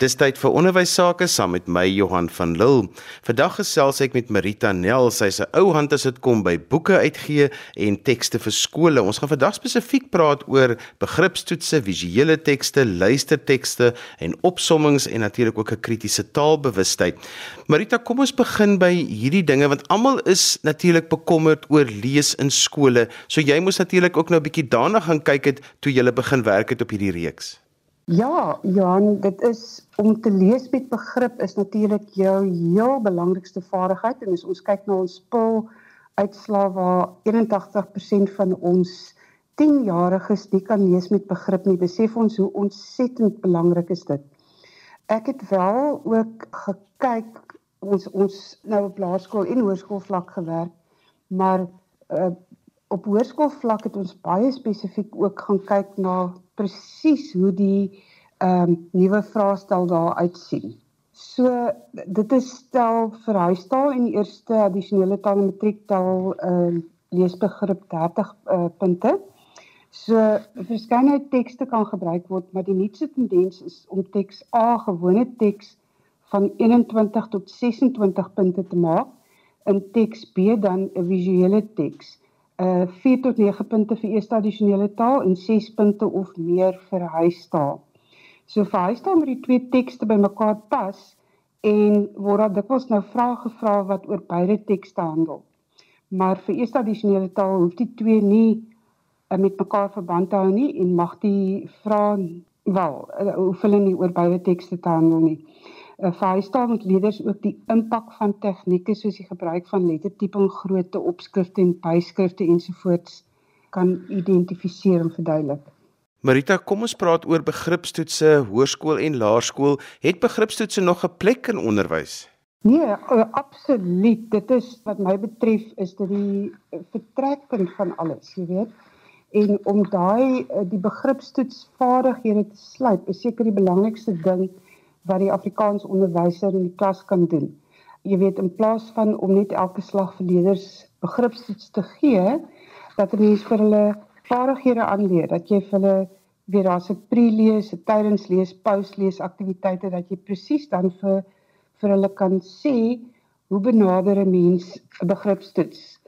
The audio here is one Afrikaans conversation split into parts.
Dis tyd vir onderwys sake saam met my Johan van Lille. Vandag gesels ek met Marita Nel. Sy's 'n ou hand as dit kom by boeke uitgee en tekste vir skole. Ons gaan vandag spesifiek praat oor begripstoetse, visuele tekste, luistertekste en opsommings en natuurlik ook 'n kritiese taalbewustheid. Marita, kom ons begin by hierdie dinge want almal is natuurlik bekommerd oor lees in skole. So jy moes natuurlik ook nou 'n bietjie daarna gaan kyk het toe jy begin werk het op hierdie reeks. Ja, Johan, dit is om te lees met begrip is natuurlik jou heel belangrikste vaardigheid en as ons kyk na ons spul uitslae waar 81% van ons 10-jariges nie kan lees met begrip nie, besef ons hoe ontsettend belangrik is dit. Ek het wel ook gekyk ons ons nou op laerskool en hoërskool vlak gewerk, maar uh, op hoërskool vlak het ons baie spesifiek ook gaan kyk na presies hoe die ehm um, nuwe vraestel daar uitsien. So dit is stel vir huistaal en eerste addisionele taal en matriektaal ehm uh, leesbegrip 30 uh, punte. So verskeidenheid tekste kan gebruik word, maar die nuutste tendens is om teks A gewone teks van 21 tot 26 punte te maak in teks B dan 'n visuele teks. Uh 4 tot 9 punte vir eerste addisionele taal en 6 punte of meer vir huistaal. So vir huistaal moet die twee tekste bymekaar pas en word daar dikwels nou vrae gevra wat oor beide tekste handel. Maar vir eerste addisionele taal hoef die twee nie uh, met mekaar verband te hou nie en mag die vrae wel uh, hoef hulle nie oor beide tekste te handel nie. Uh, vir huistaal moet leerders ook die impak van tegnieke soos die gebruik van lettertyping, grootte, opskrifte en byskrifte ensovoorts kan identifiseer en verduidelik. Marita, kom ons praat oor begripstoetse, hoërskool en laerskool. Het begripstoetse nog 'n plek in onderwys? Nee, absoluut. Dit is wat my betref is dit die vertrekpunt van alles, jy weet. En om daai eh, die begripstoetsvaardighede te slyp, is seker die belangrikste ding wat die Afrikaans onderwyser in die klas kan doen. Jy weet in plaas van om net elke slag vir leerders begripstoets te gee, dat 'n mens vir hulle vaardighede aanleer dat jy vir hulle weer daar's 'n pre-lees, 'n tydingslees, pouslees aktiwiteite dat jy presies dan vir vir hulle kan sê hoe benader 'n mens 'n begripstoets.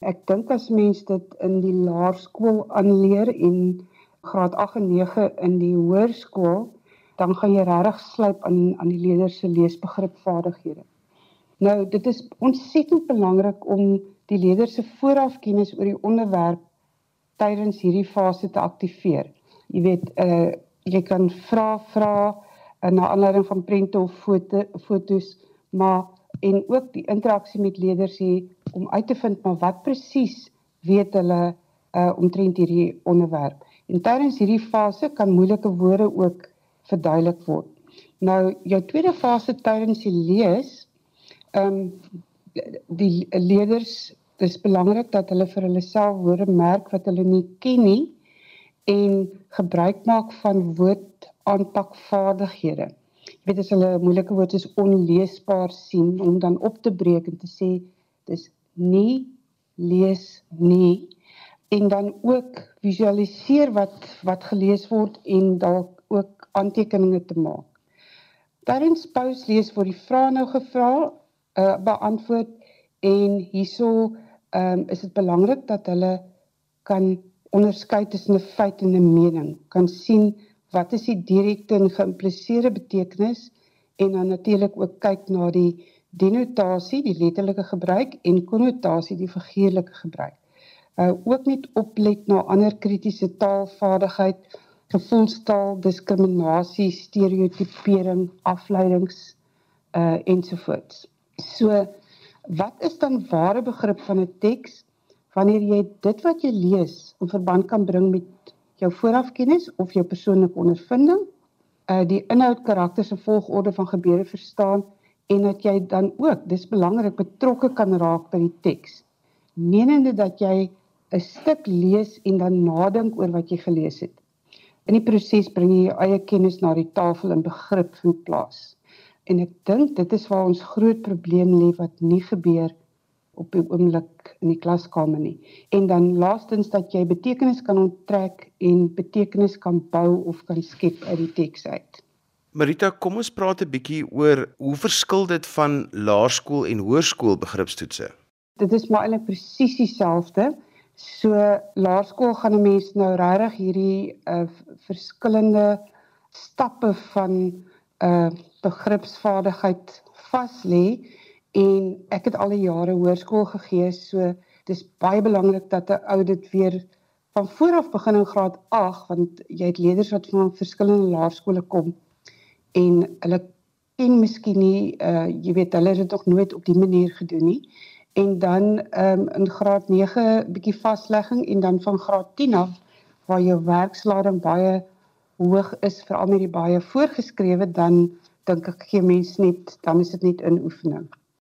Ek dink as mens dit in die laerskool aanleer en graad 8 en 9 in die hoërskool, dan gaan jy regtig slyp aan aan die leerders se leesbegripvaardighede. Nou, dit is ontsettend belangrik om die leerders se voorafkennis oor die onderwerp tydens hierdie fase te aktiveer. Jy weet, uh jy kan vra vra uh, na aanleiding van prente of foto fotos, maar en ook die interaksie met leerders hier om uit te vind maar wat presies weet hulle uh omtrent hierdie onderwerp. En tydens hierdie fase kan moeilike woorde ook verduidelik word. Nou jou tweede fase tydens die lees, ehm um, die leerders dis belangrik dat hulle vir hulle self woorde merk wat hulle nie ken nie en gebruik maak van woordaanpakvaardighede. Jy weet as hulle 'n moeilike woord is onleesbaar sien om dan op te breek en te sê dis nie lees nie en dan ook visualiseer wat wat gelees word en dalk ook aantekeninge te maak. Tydens pause lees word die vrae nou gevra, uh, beantwoord en hierso um, is dit belangrik dat hulle kan onderskei tussen 'n feit en 'n mening, kan sien wat is die direkte en geïmpliseerde betekenis en dan natuurlik ook kyk na die denotasie, die letterlike gebruik en konnotasie, die figuurlike gebruik. Uh ook net oplet na ander kritiese taalvaardigheid, gevoelstaal, diskriminasie, stereotipering, afleidings uh ensovoorts. So wat is dan ware begrip van 'n teks wanneer jy dit wat jy lees in verband kan bring met jou voorafkennis of jou persoonlike ondervinding, uh die inhoud, karakters en volgorde van gebeure verstaan en dat jy dan ook, dis belangrik, betrokke kan raak by die teks. Menende dat jy 'n stuk lees en dan nadink oor wat jy gelees het. In die proses bring jy jou eie kennis na die tafel en begrip vind plaas. En ek dink dit is waar ons groot probleem lê wat nie gebeur op die oomblik in die klaskamer nie. En dan laastens dat jy betekenis kan onttrek en betekenis kan bou of kan skep uit die teks uit. Marita, kom ons praat 'n bietjie oor hoe verskil dit van laerskool en hoërskool begripstoetse? Dit is maar eintlik presies dieselfde. So laerskool gaan 'n mens nou regtig hierdie uh verskillende stappe van 'n uh, begripsvaardigheid vas lê. En ek het al die jare hoërskool gegee, so dis baie belangrik dat 'n ou dit weer van vooraf begin in graad 8 want jy het leerders wat van verskillende laerskole kom en hulle ken miskien nie uh jy weet hulle het dit nog nooit op die manier gedoen nie en dan ehm um, in graad 9 bietjie vaslegging en dan van graad 10 af waar jou werkslading baie hoog is veral met die baie voorgeskrewe dan dink ek gee mens net dan is dit net in oefening.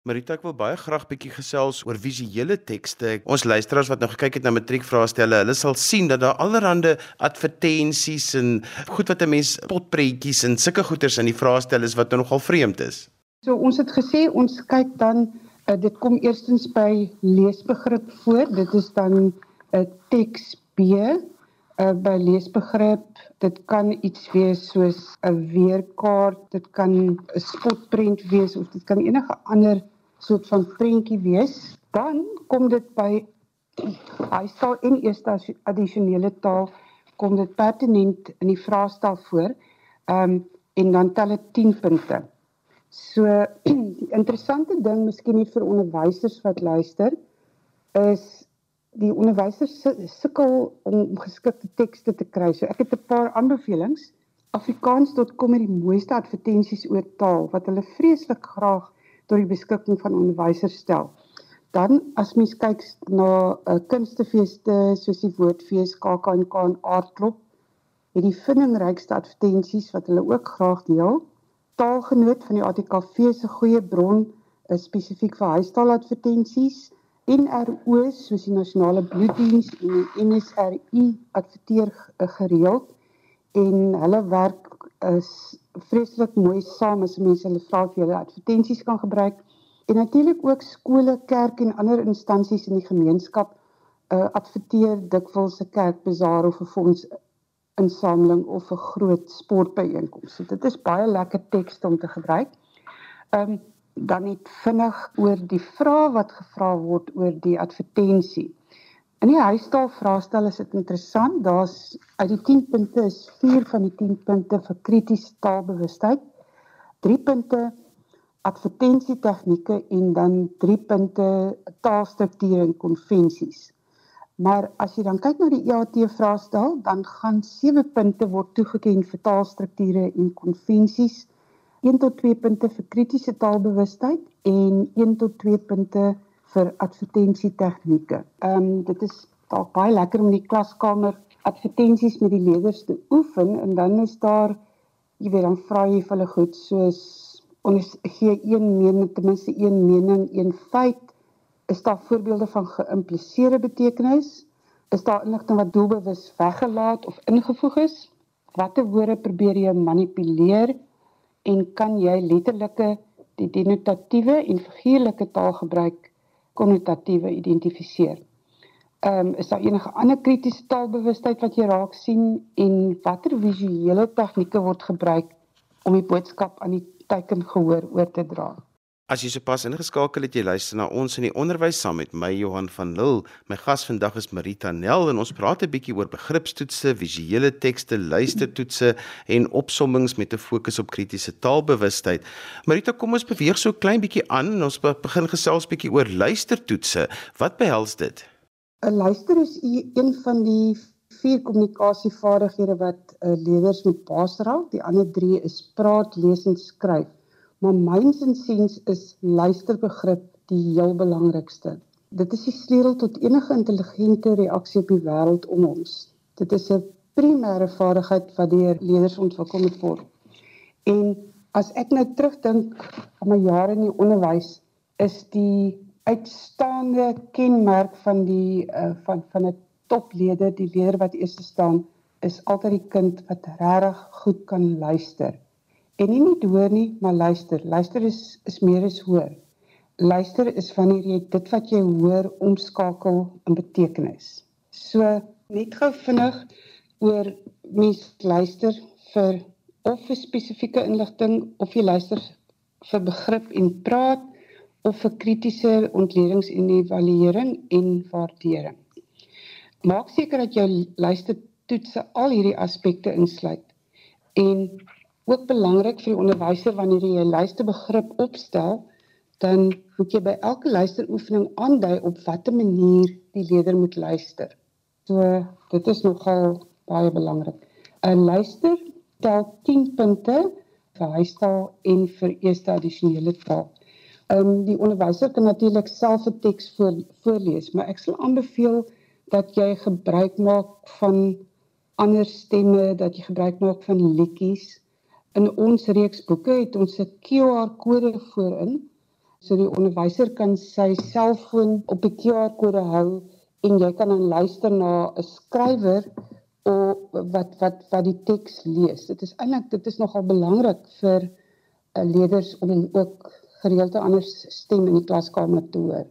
Marita ek wil baie graag bietjie gesels oor visuele tekste. Ons luisteraars wat nou gekyk het na matriekvraestelle, hulle sal sien dat daar allerlei advertensies en goed wat 'n mens potprentjies en sulke goeters in die vraestelle is wat nou nogal vreemd is. So ons het gesê ons kyk dan uh, dit kom eerstens by leesbegrip voor. Dit is dan 'n uh, teks B uh, by leesbegrip. Dit kan iets wees soos 'n weerkaart, dit kan 'n spotprent wees of dit kan enige ander soort van prentjie wees, dan kom dit by hy sal in eerste addisionele taal kom dit pertinent in die vraestel voor. Ehm um, en dan tel dit 10 punte. So die interessante ding miskien vir onderwysers wat luister is die onderwysers sukkel om geskikte tekste te kry. So ek het 'n paar aanbevelings. Afrikaans.com het die mooiste advertensies oor taal wat hulle vreeslik graag tot die beskikking van onderwysers stel. Dan as mens kyk na uh, kunstefeeste soos die woordfees KAKNK en Aardklop, het die vindingrykste advertensies wat hulle ook graag deel. Taalgenoot van die ATKV se goeie bron is spesifiek vir huistaaladvertensies. NRO soos die Nasionale Bloeddiens en die NSRI adverteer gereeld en hulle werk is vreeslik mooi saam as mense hulle vra of hulle advertensies kan gebruik en natuurlik ook skole, kerk en ander instansies in die gemeenskap uh, adverteer dikwels 'n kerkbazaar of 'n fonds insameling of 'n groot sportbyeenkoms. So dit is baie lekker teks om te gebruik. Ehm um, dan net vinnig oor die vraag wat gevra word oor die advertensie. In die huistaal vraestel is dit interessant. Daar's uit die 10 punte is 4 van die 10 punte vir kritiese taalbewustheid. 3 punte advertensie tegnieke en dan 3 punte taalstrukture en konvensies. Maar as jy dan kyk na die EAT vraestel, dan gaan 7 punte word toegeken vir taalstrukture en konvensies. 1 tot 2 punte vir kritiese taalbewustheid en 1 tot 2 punte vir advertensie tegnieke. Ehm um, dit is dalk baie lekker om in die klaskamer advertensies met die leerders te oefen en dan is daar jy weet dan vra jy vir hulle goed soos ons gee een mening ten minste een mening, een feit. Is daar voorbeelde van geïmpliseerde betekenis? Is daar inligting wat doelbewus weggelaat of ingevoeg is? Watter woorde probeer jy manipuleer en kan jy letterlike die denotatiewe en figuurlike taal gebruik konnotatiewe identifiseer. Ehm um, is daar enige ander kritiese taalbewustheid wat jy raak sien en watter visuele tegnieke word gebruik om die boodskap aan die teikengehoor oor te dra? As jy sopas ingeskakel het, jy luister na ons in die onderwys saam met my Johan van Lille. My gas vandag is Marita Nel en ons praat 'n bietjie oor begripstoetse, visuele tekste, luistertoetse en opsommings met 'n fokus op kritiese taalbewustheid. Marita, kom ons beweeg so klein bietjie aan en ons begin gesels bietjie oor luistertoetse. Wat behels dit? 'n Luister is een van die vier kommunikasievaardighede wat uh, leerders moet basra. Die ander 3 is praat, lees en skryf. Maar myns insiens is luisterbegrip die heel belangrikste. Dit is die sleutel tot enige intelligente reaksie op die wêreld om ons. Dit is 'n primêre vaardigheid wat deur leerders ontwikkel moet word. En as ek nou terugdink aan my jare in die onderwys, is die uitstaande kenmerk van die uh, van van 'n toplede, die leerder wat eers staan, is altyd die kind wat regtig goed kan luister. En nie net hoor nie, maar luister. Luister is is meer as hoor. Luister is wanneer jy dit wat jy hoor omskakel in betekenis. So net gou vinnig oor mens luister vir of vir spesifieke inligting of jy luister vir begrip en praat of vir kritiese ontledings en evaluering en waardering. Maak seker dat jou luistertoetse al hierdie aspekte insluit. En ook belangrik vir die onderwyser wanneer jy 'n luisterbegrip opstel, dan moet jy by elke luisteroefening aandui op watter manier die leerder moet luister. So dit is nogal baie belangrik. 'n Luister tel 10 punte vir huistaal en vir eerste addisionele taal. Ehm um, die onderwyser kan natuurlik self 'n teks voor, voorlees, maar ek sal aanbeveel dat jy gebruik maak van ander stemme, dat jy gebruik maak van liedjies. In ons reeks boeke het ons 'n QR-kode voorin, so die onderwyser kan sy selfoon op die QR-kode hou en jy kan dan luister na 'n skrywer of wat wat wat die teks lees. Dit is eintlik dit is nogal belangrik vir uh, leerders om ook gereeld 'n ander stem in die klaskamer te hoor.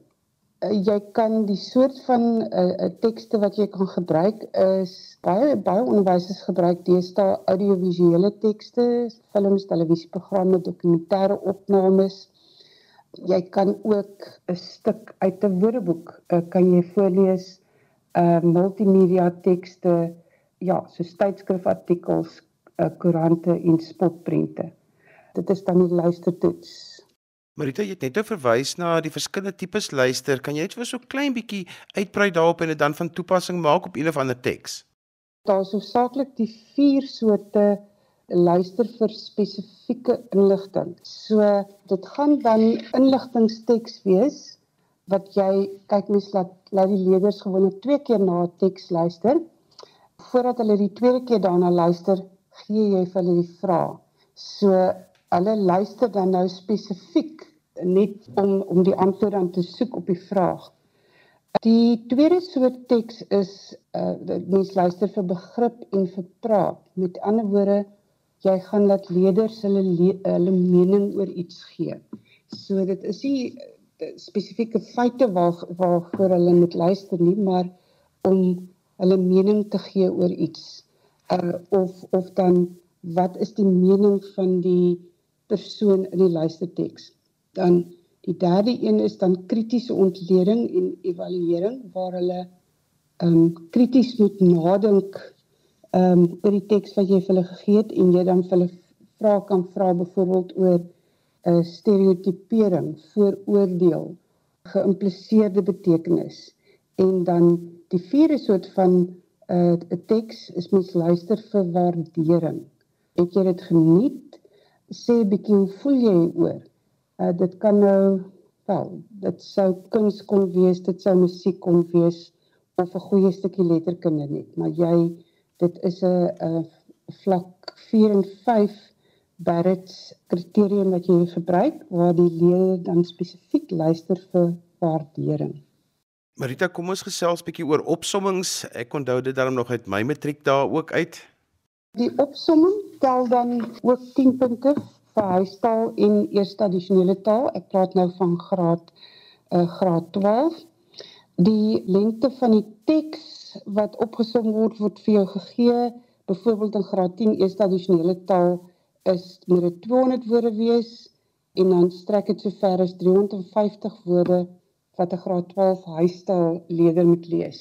Uh, jy kan die soort van 'n uh, uh, tekste wat jy kan gebruik is baie baie onderwysers gebruik deesdae audiovisuele tekste, films, televisieprogramme, dokumentêre opnames. Jy kan ook 'n stuk uit 'n woordeboek uh, kan jy voorlees, uh multimedia tekste ja, so tydskrifartikels, uh, koerante en spotprente. Dit is dan die luistertoets. Marita, jy het net nou verwys na die verskillende tipes luister. Kan jy net vir so 'n klein bietjie uitbrei daarop en dit dan van toepassing maak op een of ander teks? Daar is hoofsaaklik die vier soorte luister vir spesifieke inligting. So dit gaan dan inligtingsteks wees wat jy kyk mens laat laat die leerders gewoonlik twee keer na 'n teks luister voordat hulle die tweede keer daarna luister, gee jy vir hulle die vraag. So hulle luister dan nou spesifiek net om om die antwoord aan te soek op die vraag. Die tweede soort teks is uh mens luister vir begrip en vir praat. Met ander woorde, jy gaan laat leerders hulle hulle mening oor iets gee. So dit is nie uh, spesifieke feite waar waarvoor hulle moet luister nie, maar om hulle mening te gee oor iets uh, of of dan wat is die mening van die persoon in die luisterteks dan die derde een is dan kritiese ontleding en evaluering waar hulle um krities moet nadink um oor die teks wat jy vir hulle gegee het en jy dan vir hulle vra kan vra byvoorbeeld oor 'n uh, stereotipering, vooroordeel, geïmpliseerde betekenis en dan Die vierde soort van 'n uh, teks is mens luister vir waardering. Het jy dit geniet? Sê bietjie hoe voel jy oor? Uh, dit kan nou wel, dit sou kuns kon wees, dit sou musiek kon wees of 'n goeie stukkie letterkunde net, maar jy dit is 'n 'n vlak 4 en 5 Barrett's kriterium wat jy gebruik waar die leerder dan spesifiek luister vir waardering. Marita, kom ons gesels bietjie oor opsommings. Ek onthou dit daarom nog uit my matriek daar ook uit. Die opsomming tel dan ook 10 punte vir huistaal en eerste addisionele taal. Ek praat nou van graad uh, graad 12. Die lengte van die teks wat opgesom word word vir jou gegee. Byvoorbeeld in graad 10 eerste addisionele taal is moet dit 200 woorde wees en dan strek dit sover as 350 woorde wat 'n graad 12 huistaal leerder moet lees.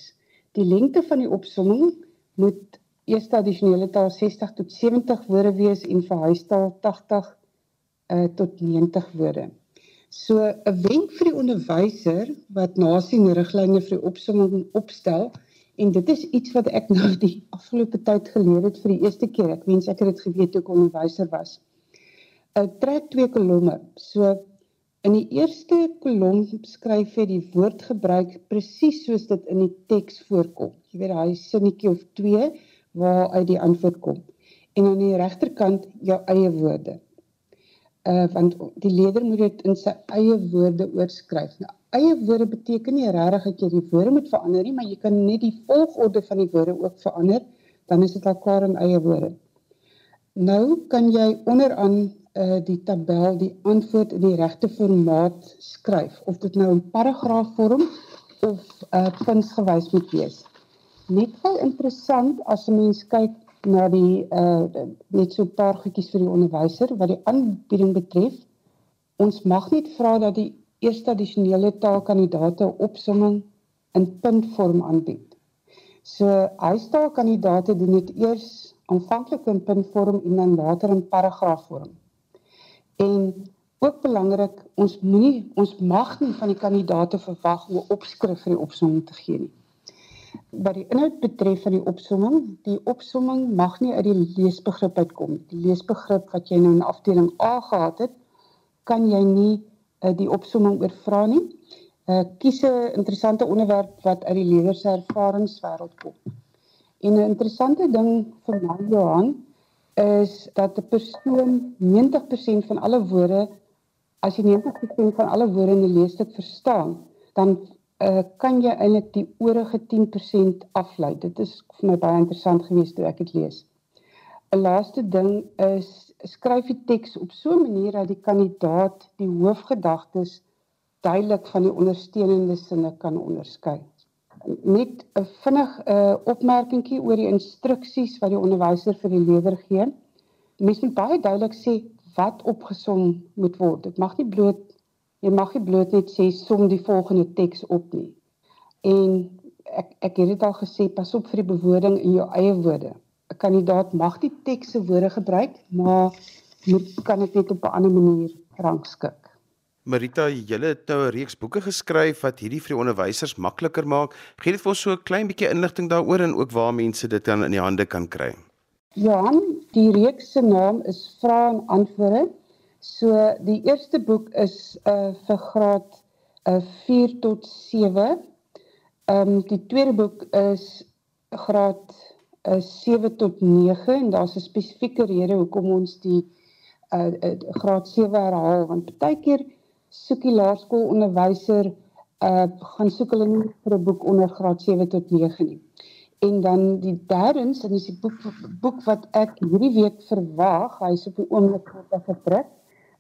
Die lengte van die opsomming moet eerste addisionele taal 60 tot 70 woorde wees en vir huistaal 80 uh, tot 90 woorde. So 'n wenk vir die onderwyser wat nasien riglyne vir die opsomming opstel en dit is iets wat ek nou die afgelope tyd geleer het vir die eerste keer. Ek wens ek het dit geweet toe ek onderwyser was. uh, Trek twee kolomme. So In die eerste kolom skryf jy die woordgebruik presies soos dit in die teks voorkom. Jy weet daai sinnetjie of twee waar uit die antwoord kom. En aan die regterkant jou eie woorde. Uh want die leerder moet dit in sy eie woorde oorskryf. Nou eie woorde beteken nie regtig dat jy die woorde moet verander nie, maar jy kan net die volgorde van die woorde ook verander, dan is dit al klaar in eie woorde. Nou kan jy onderaan uh die tabel die antwoord in die regte formaat skryf of dit nou in paragraafvorm of uh puntgewys moet wees. Net wel interessant as 'n mens kyk na die uh net so 'n paar goedjies vir die onderwyser wat die aanbieding betref. Ons mag nie vra dat die eerste addisionele taalkandidate opsomming in puntvorm aanbied. So huistaalkandidate doen dit eers aanvanklik in puntvorm en dan later in paragraafvorm. En ook belangrik, ons moenie ons mag nie van die kandidate verwag om 'n opskrif vir die opsomming te gee nie. Wat die inhoud betref van die opsomming, die opsomming mag nie uit die leesbegrip uitkom. Die leesbegrip wat jy nou in afdeling A gehad het, kan jy nie uh, die opsomming oorvra nie. Uh kies 'n interessante onderwerp wat uit die leerders se ervaringswêreld kom. En 'n interessante ding vir my Johan is dat 'n persoon 90% van alle woorde as jy 90% van alle woorde in 'n leesstuk verstaan, dan uh kan jy eintlik die oorige 10% aflei. Dit is vir my baie interessant geweest toe ek dit lees. 'n Laaste ding is skryf die teks op so 'n manier dat die kandidaat die hoofgedagtes duidelik van die ondersteunende sinne kan onderskei. Net 'n vinnig 'n uh, opmerkingkie oor die instruksies wat die onderwyser vir die leerder gee. Mens moet baie duidelik sê wat opgesom moet word. Dit mag nie bloot jy mag nie bloot net sê som die volgende teks op nie. En ek ek het dit al gesê, pas op vir die bewoording in jou eie woorde. 'n Kandidaat mag die teks se woorde gebruik, maar moet kan dit net op 'n ander manier rangskik. Marita, jy het nou 'n reeks boeke geskryf wat hierdie vir die onderwysers makliker maak. Gee dit vir ons so 'n klein bietjie inligting daaroor en ook waar mense dit dan in die hande kan kry. Johan, die reeks se naam is Vrae en Antwoorde. So die eerste boek is 'n uh, eh, vir graad uh, eh, 4 tot 7. Ehm um, die tweede boek is graad uh, 7 tot 9 en daar's 'n spesifieke rede hoekom ons die uh, uh, graad 7 herhaal want baie keer soek die laerskoolonderwyser uh gaan soek hulle nie vir 'n boek onder graad 7 tot 9 nie. En dan die derdens, en dis die boek boek wat ek hierdie week verwag, hy's op die oomblik wat gedruk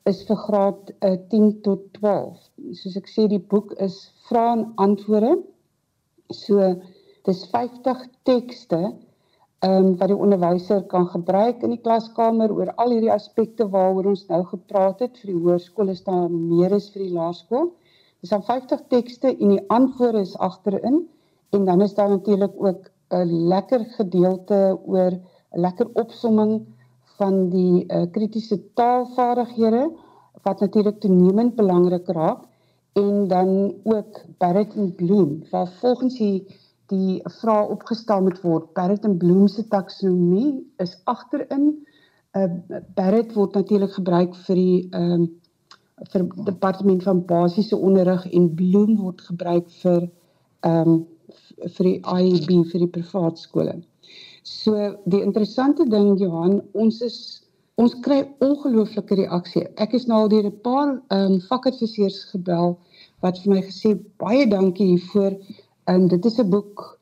is vir graad uh, 10 tot 12. Soos ek sê die boek is vrae en antwoorde. So dis 50 tekste ehm um, wat die onderwyser kan gebruik in die klaskamer oor al hierdie aspekte waaroor ons nou gepraat het vir die hoërskool is daar meer as vir die laerskool. Dis dan 50 tekste en die antwoorde is agterin en dan is daar natuurlik ook 'n lekker gedeelte oor 'n lekker opsomming van die uh, kritiese taalvaardighede wat natuurlik toenemend belangrik raak en dan ook Barrett en Bloom waar volgens die die vraag opgestel moet word. Barrett en Bloom se taksonomie is agterin. Uh Barrett word natuurlik gebruik vir die ehm uh, vir departement van basiese onderrig en Bloom word gebruik vir ehm um, vir die IB vir die privaat skole. So die interessante ding Johan, ons is ons kry ongelooflike reaksie. Ek is nou al deur 'n paar ehm um, vakadviseurs gebel wat vir my gesê baie dankie hiervoor En dit is 'n boek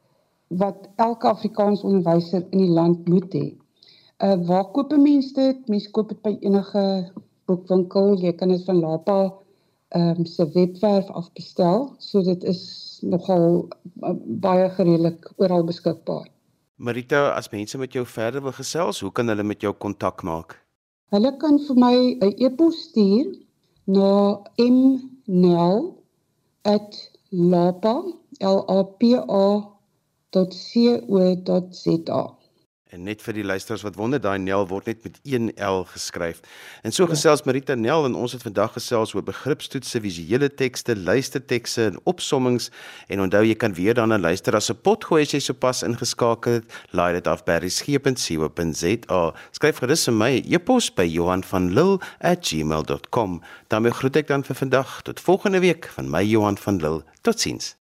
wat elke Afrikaans onderwyser in die land moet hê. Uh waar koop 'n mens dit? Mens koop dit by enige boekwinkel. Jy kan dit van Lapa ehm um, se webwerf af bestel. So dit is nogal uh, baie gereedelik oral beskikbaar. Marita, as mense met jou verder wil gesels, hoe kan hulle met jou kontak maak? Hulle kan vir my 'n e-pos stuur na mnel@lapa.com L A P A .co.za. En net vir die luisters wat wonder, daai Nel word net met 1 L geskryf. En so gesels Marita Nel en ons het vandag gesels oor begripstoetse, visuele tekste, luistertekste en opsommings. En onthou jy kan weer daarna luister as 'n potgooi as jy sopas ingeskakel het. Laai dit af by resgep.co.za. Skryf gerus vir my e-pos by Johan van Lille@gmail.com. daarmee groet ek dan vir vandag tot volgende week van my Johan van Lille. Totsiens.